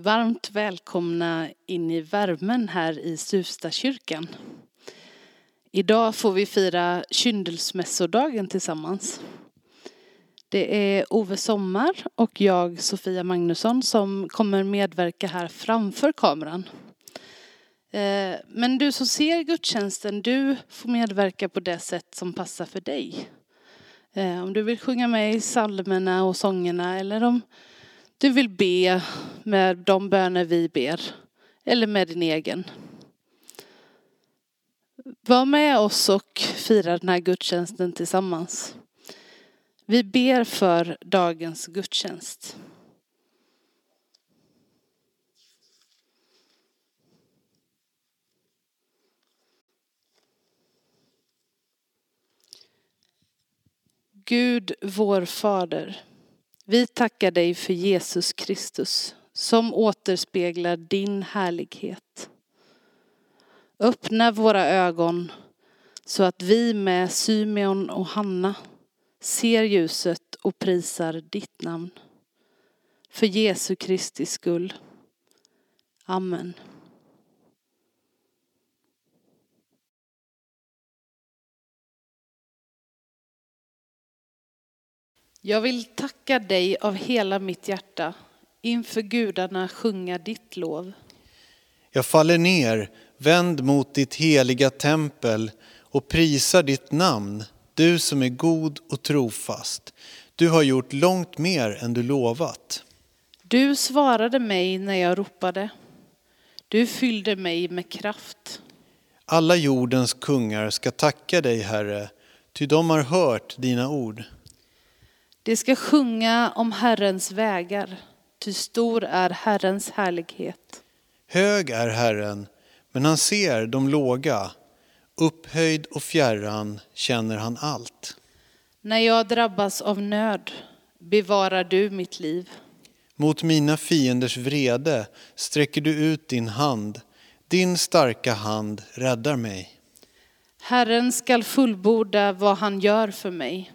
Varmt välkomna in i värmen här i Suvstakyrkan. Idag får vi fira kyndelsmässodagen tillsammans. Det är Ove Sommar och jag, Sofia Magnusson, som kommer medverka här framför kameran. Eh, men du som ser gudstjänsten, du får medverka på det sätt som passar för dig. Eh, om du vill sjunga med i psalmerna och sångerna eller om du vill be med de böner vi ber eller med din egen. Var med oss och fira den här gudstjänsten tillsammans. Vi ber för dagens gudstjänst. Gud, vår Fader. Vi tackar dig för Jesus Kristus som återspeglar din härlighet. Öppna våra ögon så att vi med Symeon och Hanna ser ljuset och prisar ditt namn. För Jesu Kristi skull. Amen. Jag vill tacka dig av hela mitt hjärta, inför gudarna sjunga ditt lov. Jag faller ner, vänd mot ditt heliga tempel och prisar ditt namn, du som är god och trofast. Du har gjort långt mer än du lovat. Du svarade mig när jag ropade. Du fyllde mig med kraft. Alla jordens kungar ska tacka dig, Herre, ty de har hört dina ord. De ska sjunga om Herrens vägar, ty stor är Herrens härlighet. Hög är Herren, men han ser de låga. Upphöjd och fjärran känner han allt. När jag drabbas av nöd bevarar du mitt liv. Mot mina fienders vrede sträcker du ut din hand. Din starka hand räddar mig. Herren skall fullborda vad han gör för mig.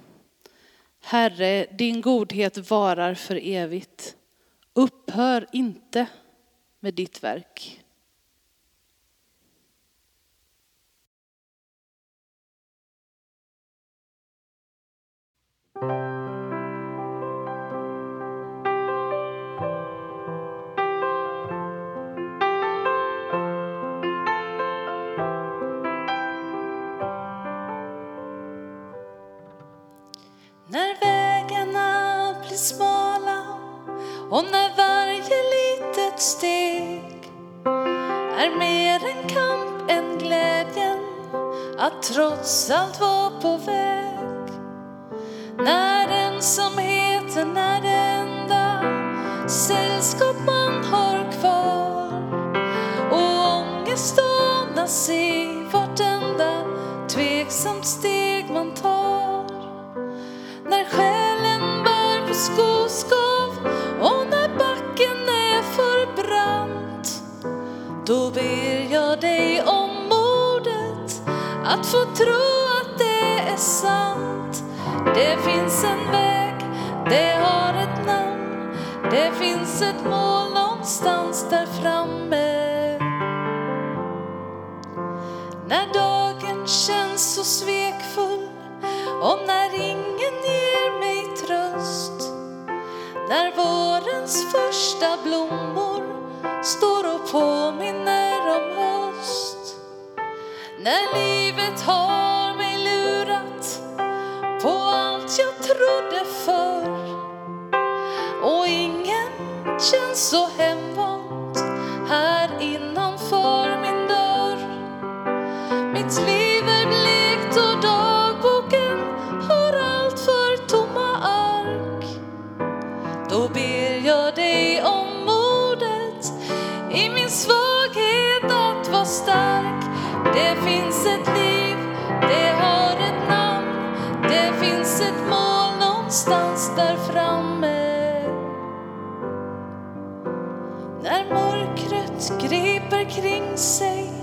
Herre, din godhet varar för evigt. Upphör inte med ditt verk. När och när varje litet steg är mer en kamp än glädjen att trots allt vara på väg. När ensamheten är det enda sällskap man har kvar och ångest anas i att få tro att det är sant. Det finns en väg, det har ett namn, det finns ett mål någonstans där framme. När dagen känns så svekfull och när ingen ger mig tröst. När vårens första blommor står och påminner om höst. När livet har mig lurat på allt jag trodde förr. Och ingen känns så hemvant här innanför Det finns ett liv, det har ett namn, det finns ett mål någonstans där framme. När mörkret griper kring sig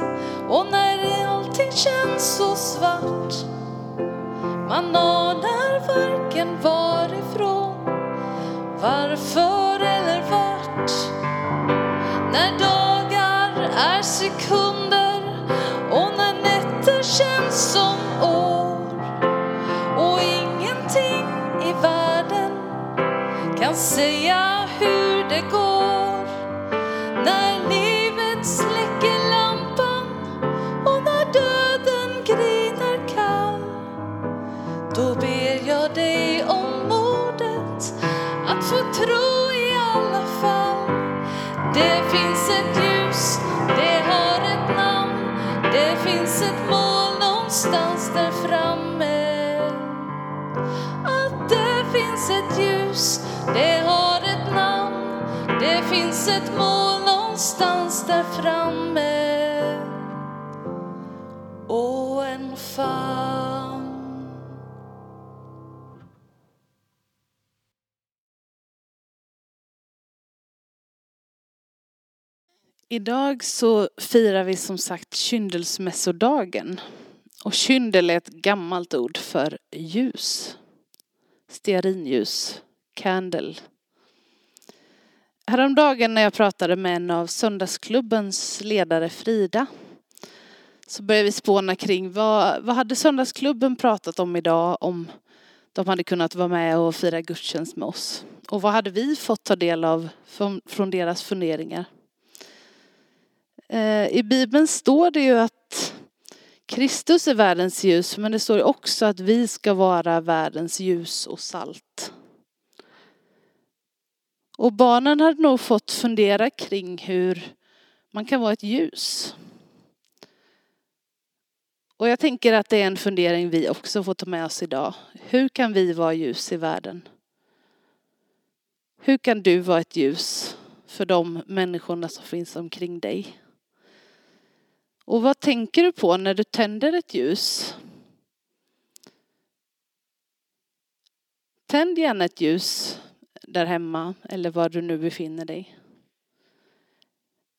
och när allting känns så svart. Man anar varken varifrån, varför eller vart. När dagar är sekunder säga hur det går. När livet släcker lampan och när döden griner kall då ber jag dig om modet att få tro i alla fall. Det finns ett ljus, det har ett namn. Det finns ett mål någonstans där framme. Att det finns ett ljus, det finns ett mål någonstans där framme och en famn Idag så firar vi som sagt kyndelsmässodagen. Och kyndel är ett gammalt ord för ljus. Stearinljus, candle. Häromdagen när jag pratade med en av söndagsklubbens ledare Frida så började vi spåna kring vad, vad hade söndagsklubben pratat om idag om de hade kunnat vara med och fira gudstjänst med oss. Och vad hade vi fått ta del av från, från deras funderingar. Eh, I Bibeln står det ju att Kristus är världens ljus men det står också att vi ska vara världens ljus och salt. Och barnen hade nog fått fundera kring hur man kan vara ett ljus. Och jag tänker att det är en fundering vi också får ta med oss idag. Hur kan vi vara ljus i världen? Hur kan du vara ett ljus för de människorna som finns omkring dig? Och vad tänker du på när du tänder ett ljus? Tänd gärna ett ljus där hemma eller var du nu befinner dig.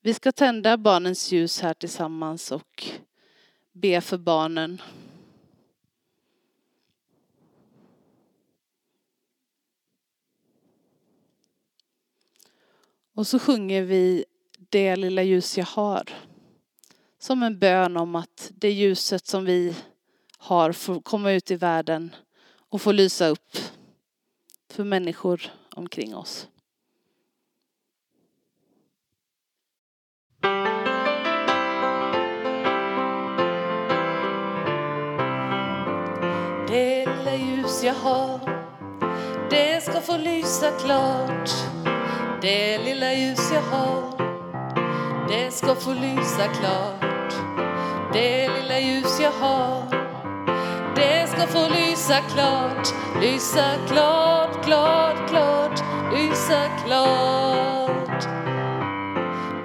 Vi ska tända barnens ljus här tillsammans och be för barnen. Och så sjunger vi Det lilla ljus jag har. Som en bön om att det ljuset som vi har får komma ut i världen och få lysa upp för människor omkring oss. Det lilla ljus jag har Det ska få lysa klart. Det lilla ljus jag har Det ska få lysa klart. Det lilla ljus jag har. Det ska få lysa klart Lysa klart, klart, klart Lysa klart.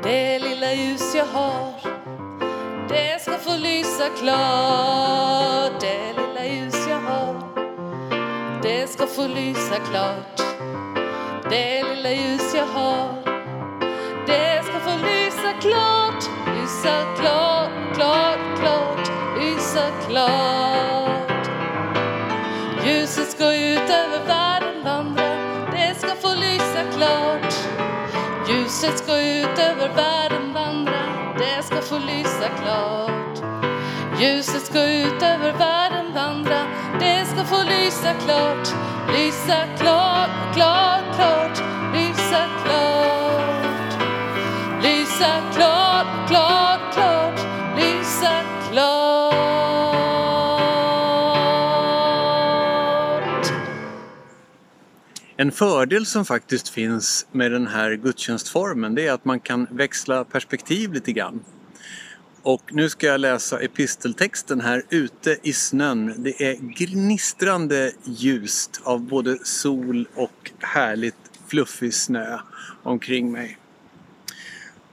Det lilla ljus jag har det ska få lysa klart. Det lilla ljus jag har Det ska få lysa klart. Det lilla ljus jag har Det ska få lysa klart Lysa klart, klart, klart Lysa klart. Lysa klart. Ljuset ska ut över världen vandra. Det ska få lysa klart. Ljuset ska ut över världen vandra. Det ska få lysa klart Lysa klart, klart, En fördel som faktiskt finns med den här gudstjänstformen det är att man kan växla perspektiv lite grann. Och nu ska jag läsa episteltexten här ute i snön. Det är gnistrande ljust av både sol och härligt fluffig snö omkring mig.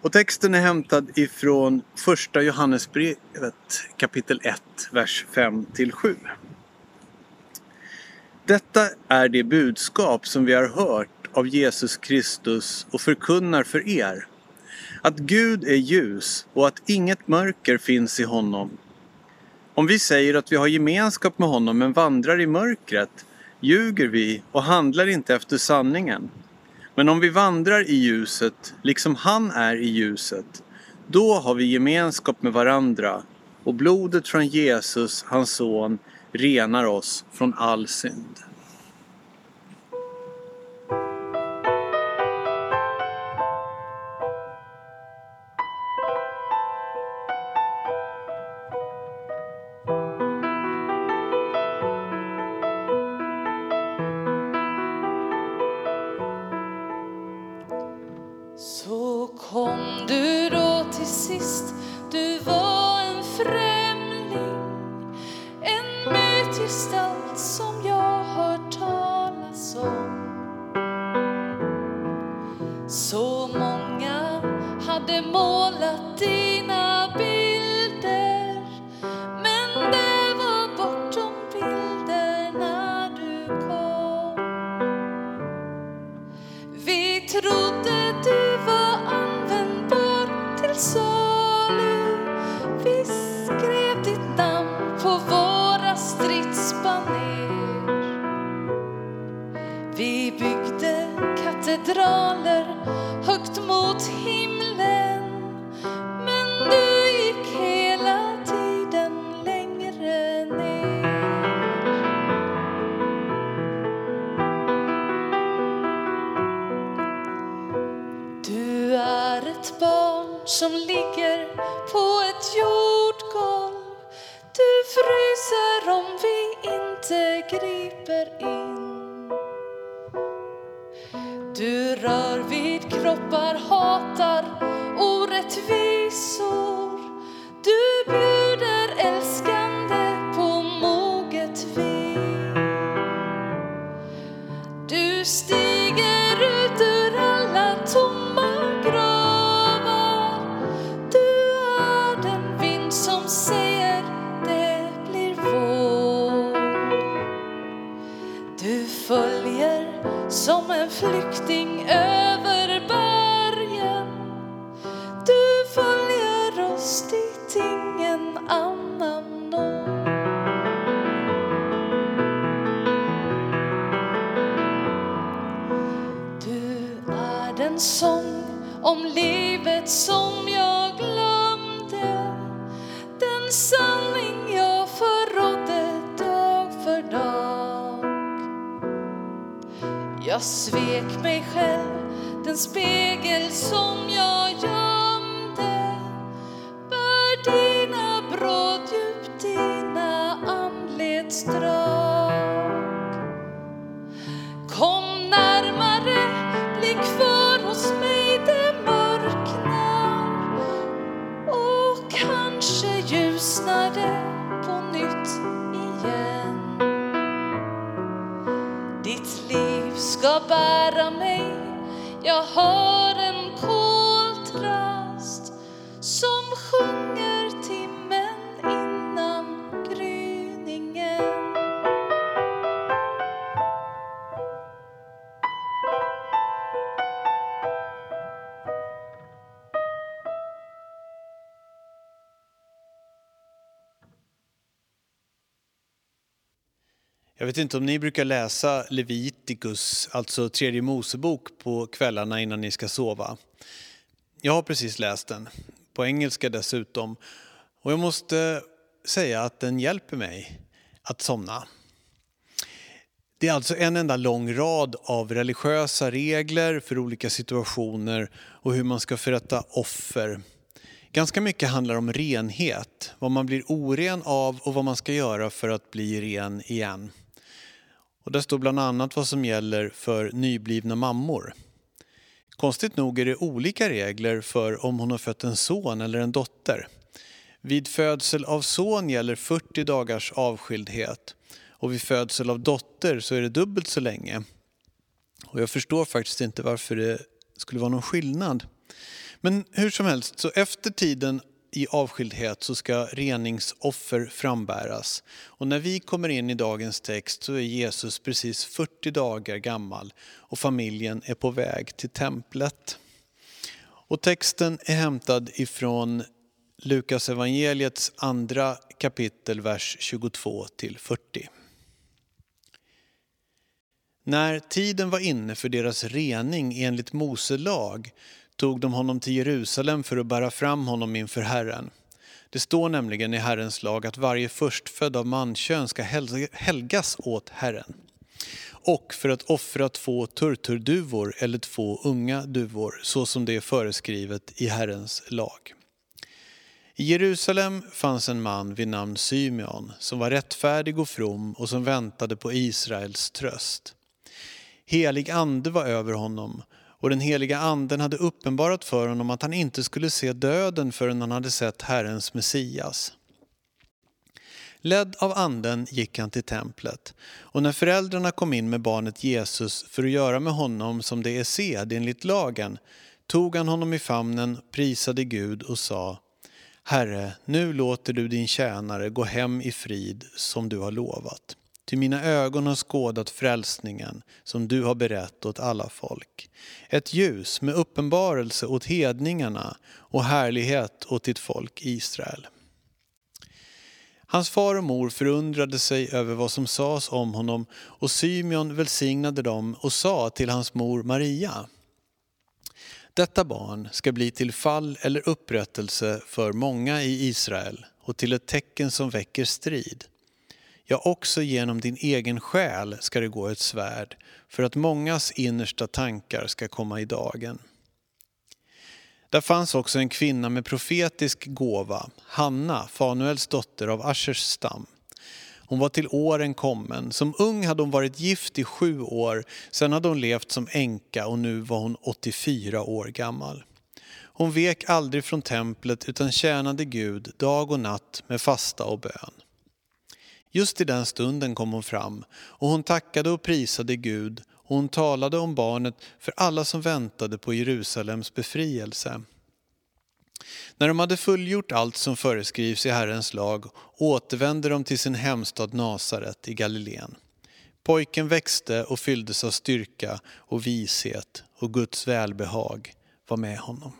Och texten är hämtad ifrån första Johannesbrevet kapitel 1, vers 5 till 7. Detta är det budskap som vi har hört av Jesus Kristus och förkunnar för er. Att Gud är ljus och att inget mörker finns i honom. Om vi säger att vi har gemenskap med honom men vandrar i mörkret ljuger vi och handlar inte efter sanningen. Men om vi vandrar i ljuset, liksom han är i ljuset, Då har vi gemenskap med varandra och blodet från Jesus, hans son, renar oss från all synd. Vi vet inte om ni brukar läsa Levitikus, alltså tredje Mosebok, på kvällarna innan ni ska sova. Jag har precis läst den, på engelska dessutom. Och jag måste säga att den hjälper mig att somna. Det är alltså en enda lång rad av religiösa regler för olika situationer och hur man ska förrätta offer. Ganska mycket handlar om renhet, vad man blir oren av och vad man ska göra för att bli ren igen. Och där står bland annat vad som gäller för nyblivna mammor. Konstigt nog är det olika regler för om hon har fött en son eller en dotter. Vid födsel av son gäller 40 dagars avskildhet och vid födsel av dotter så är det dubbelt så länge. Och jag förstår faktiskt inte varför det skulle vara någon skillnad. Men hur som helst, så efter tiden i avskildhet så ska reningsoffer frambäras. Och när vi kommer in i dagens text så är Jesus precis 40 dagar gammal och familjen är på väg till templet. Och texten är hämtad ifrån Lukas evangeliets andra kapitel, vers 22 till 40. När tiden var inne för deras rening enligt Mose lag tog de honom till Jerusalem för att bära fram honom inför Herren. Det står nämligen i Herrens lag att varje förstfödd av mankön ska helgas åt Herren. Och för att offra två turturduvor eller två unga duvor, så som det är föreskrivet i Herrens lag. I Jerusalem fanns en man vid namn Symeon som var rättfärdig och from och som väntade på Israels tröst. Helig ande var över honom och den heliga anden hade uppenbarat för honom att han inte skulle se döden förrän han hade sett Herrens Messias. Ledd av anden gick han till templet och när föräldrarna kom in med barnet Jesus för att göra med honom som det är sed enligt lagen tog han honom i famnen, prisade Gud och sa Herre, nu låter du din tjänare gå hem i frid som du har lovat. Ty mina ögon har skådat frälsningen som du har berett åt alla folk. Ett ljus med uppenbarelse åt hedningarna och härlighet åt ditt folk Israel. Hans far och mor förundrade sig över vad som sades om honom och Symeon välsignade dem och sa till hans mor Maria detta barn ska bli till fall eller upprättelse för många i Israel och till ett tecken som väcker strid. Ja, också genom din egen själ ska det gå ett svärd för att mångas innersta tankar ska komma i dagen. Där fanns också en kvinna med profetisk gåva, Hanna, Fanuels dotter av Aschers stam. Hon var till åren kommen. Som ung hade hon varit gift i sju år. Sen hade hon levt som änka och nu var hon 84 år gammal. Hon vek aldrig från templet utan tjänade Gud dag och natt med fasta och bön. Just i den stunden kom hon fram och hon tackade och prisade Gud och hon talade om barnet för alla som väntade på Jerusalems befrielse. När de hade fullgjort allt som föreskrivs i Herrens lag återvände de till sin hemstad Nasaret i Galileen. Pojken växte och fylldes av styrka och vishet och Guds välbehag var med honom.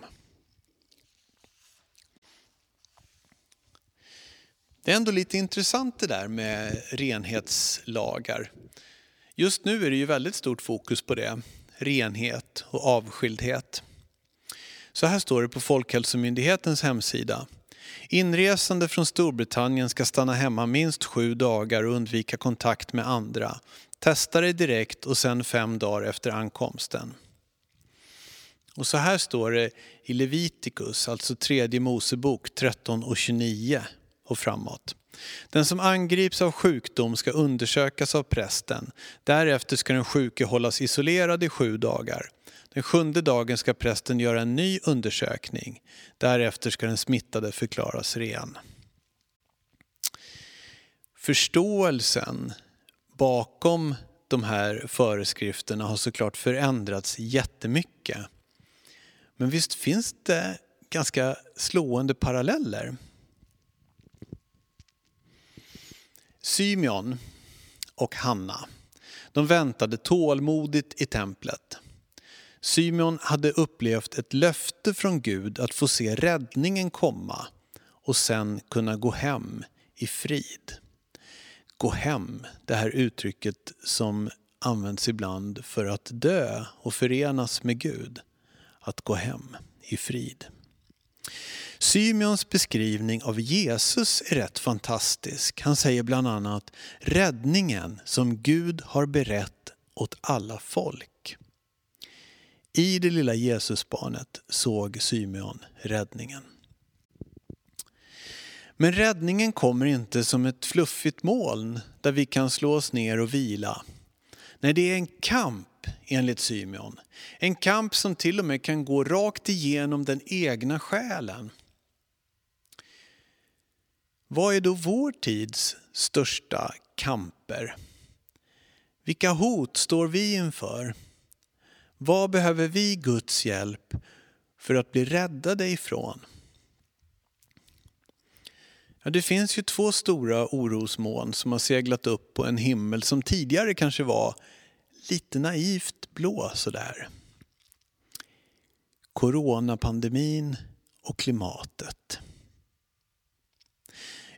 Det är ändå lite intressant det där med renhetslagar. Just nu är det ju väldigt stort fokus på det, renhet och avskildhet. Så här står det på Folkhälsomyndighetens hemsida. Inresande från Storbritannien ska stanna hemma minst sju dagar och undvika kontakt med andra. Testa dig direkt och sen fem dagar efter ankomsten. Och så här står det i Levitikus, alltså tredje Mosebok 13 och 29 och framåt. Den som angrips av sjukdom ska undersökas av prästen. Därefter ska den sjuke hållas isolerad i sju dagar. Den sjunde dagen ska prästen göra en ny undersökning. Därefter ska den smittade förklaras ren. Förståelsen bakom de här föreskrifterna har såklart förändrats jättemycket. Men visst finns det ganska slående paralleller. Symeon och Hanna, de väntade tålmodigt i templet. Symeon hade upplevt ett löfte från Gud att få se räddningen komma och sen kunna gå hem i frid. Gå hem, det här uttrycket som används ibland för att dö och förenas med Gud. Att gå hem i frid. Symeons beskrivning av Jesus är rätt fantastisk. Han säger bland annat räddningen som Gud har berett åt alla folk. I det lilla Jesusbarnet såg Symeon räddningen. Men räddningen kommer inte som ett fluffigt moln där vi kan slå oss ner och vila. Nej, det är en kamp enligt Symeon. En kamp som till och med kan gå rakt igenom den egna själen. Vad är då vår tids största kamper? Vilka hot står vi inför? Vad behöver vi Guds hjälp för att bli räddade ifrån? Ja, det finns ju två stora orosmoln som har seglat upp på en himmel som tidigare kanske var lite naivt blå sådär. Coronapandemin och klimatet.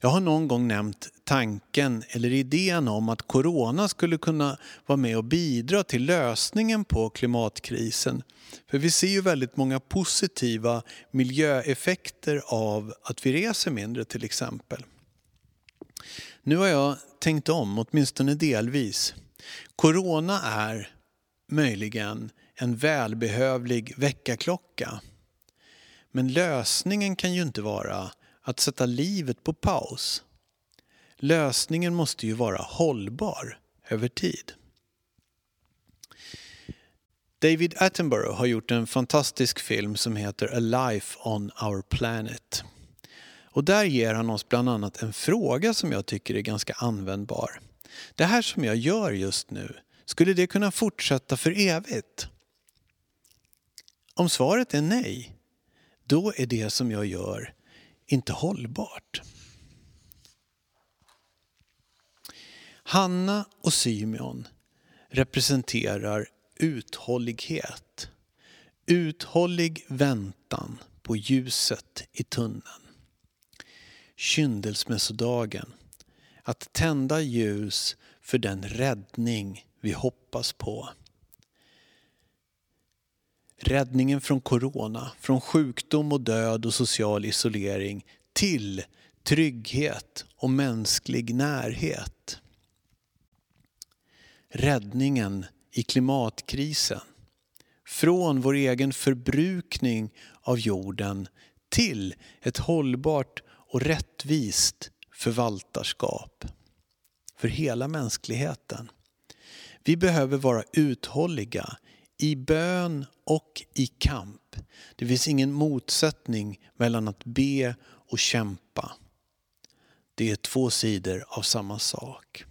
Jag har någon gång nämnt tanken eller idén om att corona skulle kunna vara med och bidra till lösningen på klimatkrisen. För vi ser ju väldigt många positiva miljöeffekter av att vi reser mindre till exempel. Nu har jag tänkt om, åtminstone delvis. Corona är möjligen en välbehövlig väckarklocka. Men lösningen kan ju inte vara att sätta livet på paus. Lösningen måste ju vara hållbar över tid. David Attenborough har gjort en fantastisk film som heter A Life on Our Planet. Och där ger han oss bland annat en fråga som jag tycker är ganska användbar. Det här som jag gör just nu, skulle det kunna fortsätta för evigt? Om svaret är nej, då är det som jag gör inte hållbart. Hanna och Symeon representerar uthållighet. Uthållig väntan på ljuset i tunneln. Kyndelsmässodagen. Att tända ljus för den räddning vi hoppas på. Räddningen från corona, från sjukdom och död och social isolering till trygghet och mänsklig närhet. Räddningen i klimatkrisen. Från vår egen förbrukning av jorden till ett hållbart och rättvist förvaltarskap för hela mänskligheten. Vi behöver vara uthålliga i bön och i kamp. Det finns ingen motsättning mellan att be och kämpa. Det är två sidor av samma sak.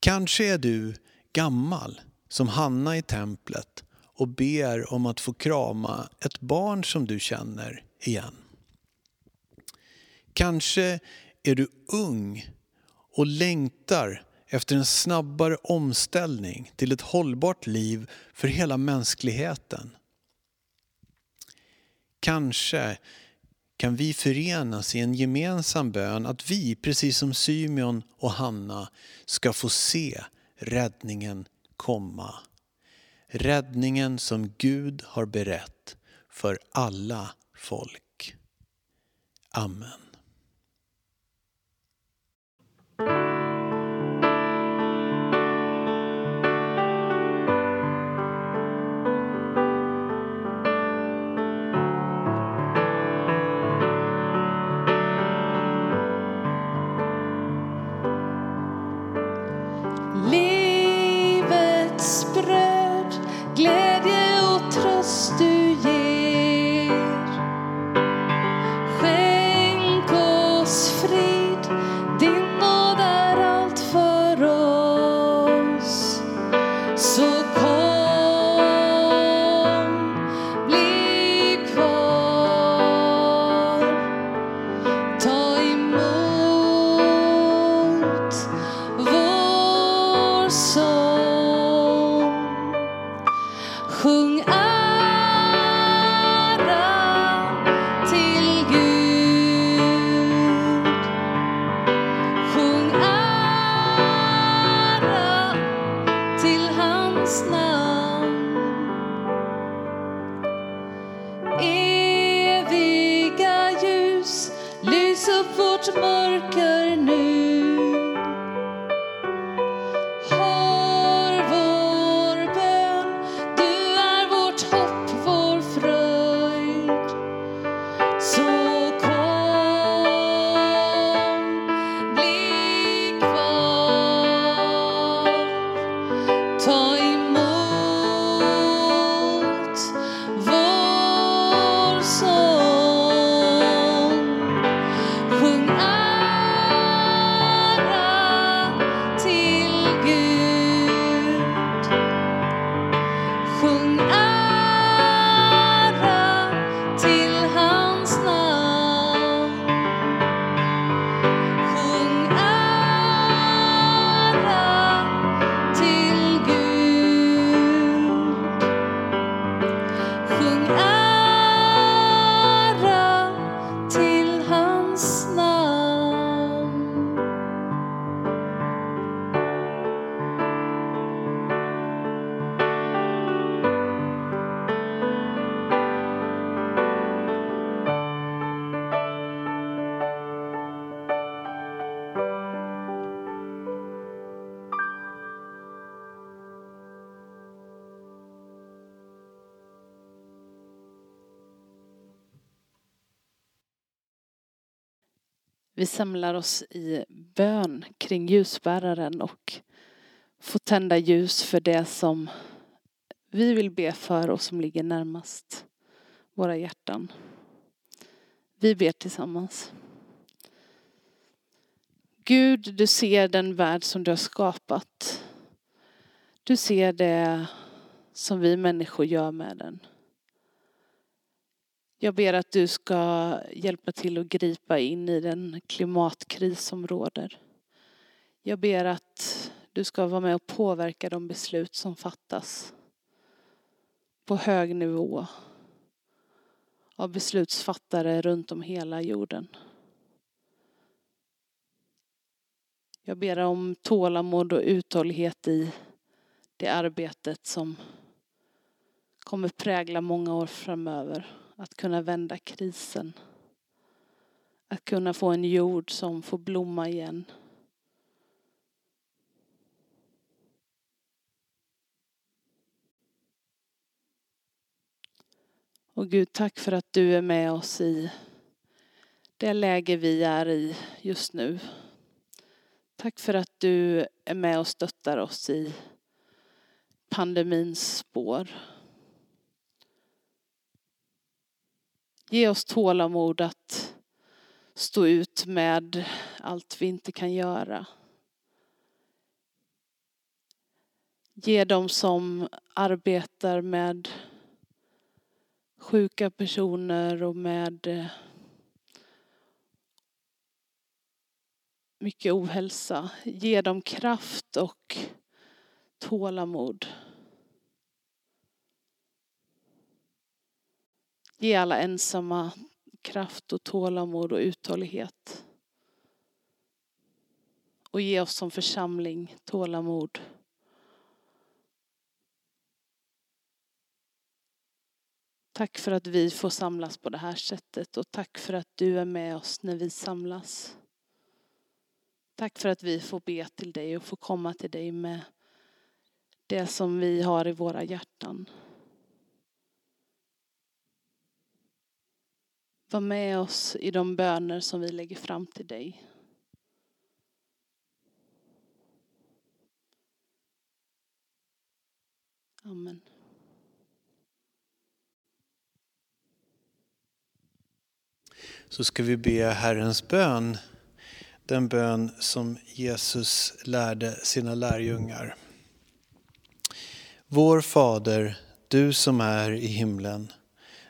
Kanske är du gammal som Hanna i templet och ber om att få krama ett barn som du känner igen. Kanske är du ung och längtar efter en snabbare omställning till ett hållbart liv för hela mänskligheten. Kanske kan vi förenas i en gemensam bön att vi, precis som Symeon och Hanna, ska få se räddningen komma. Räddningen som Gud har berett för alla folk. Amen. Vi samlar oss i bön kring ljusbäraren och får tända ljus för det som vi vill be för och som ligger närmast våra hjärtan. Vi ber tillsammans. Gud, du ser den värld som du har skapat. Du ser det som vi människor gör med den. Jag ber att du ska hjälpa till att gripa in i den klimatkris som råder. Jag ber att du ska vara med och påverka de beslut som fattas på hög nivå av beslutsfattare runt om hela jorden. Jag ber om tålamod och uthållighet i det arbetet som kommer prägla många år framöver. Att kunna vända krisen. Att kunna få en jord som får blomma igen. Och Gud, tack för att du är med oss i det läge vi är i just nu. Tack för att du är med och stöttar oss i pandemins spår. Ge oss tålamod att stå ut med allt vi inte kan göra. Ge dem som arbetar med sjuka personer och med eh, mycket ohälsa. Ge dem kraft och tålamod. Ge alla ensamma kraft och tålamod och uthållighet. Och ge oss som församling tålamod. Tack för att vi får samlas på det här sättet och tack för att du är med oss när vi samlas. Tack för att vi får be till dig och får komma till dig med det som vi har i våra hjärtan. Var med oss i de böner som vi lägger fram till dig. Amen. Så ska vi be Herrens bön, den bön som Jesus lärde sina lärjungar. Vår Fader, du som är i himlen.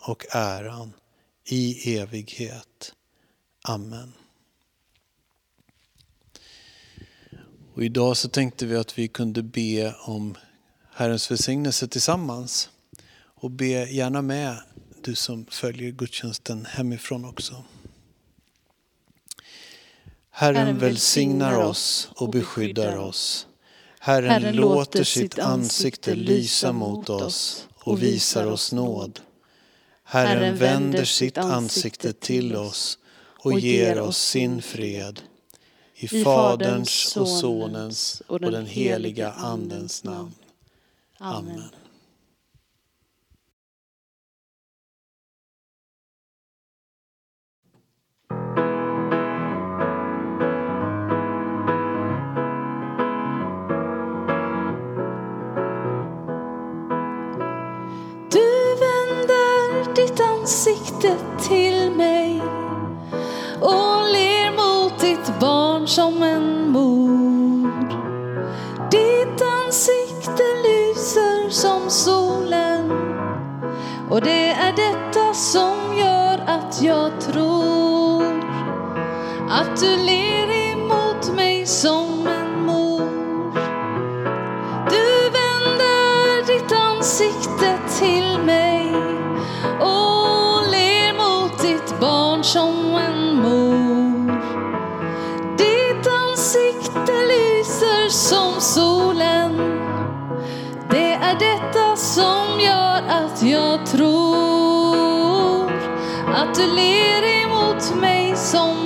och äran i evighet. Amen. Och idag så tänkte vi att vi kunde be om Herrens välsignelse tillsammans. Och be gärna med du som följer gudstjänsten hemifrån också. Herren välsignar oss och beskyddar oss. Herren låter sitt ansikte lysa mot oss och visar oss nåd. Herren vänder sitt ansikte till oss och ger oss sin fred. I Faderns och Sonens och den heliga Andens namn. Amen. Ansikte till mig och ler mot ditt barn som en mor. Ditt ansikte lyser som solen och det är detta som gör att jag tror att du ler du ler emot mig som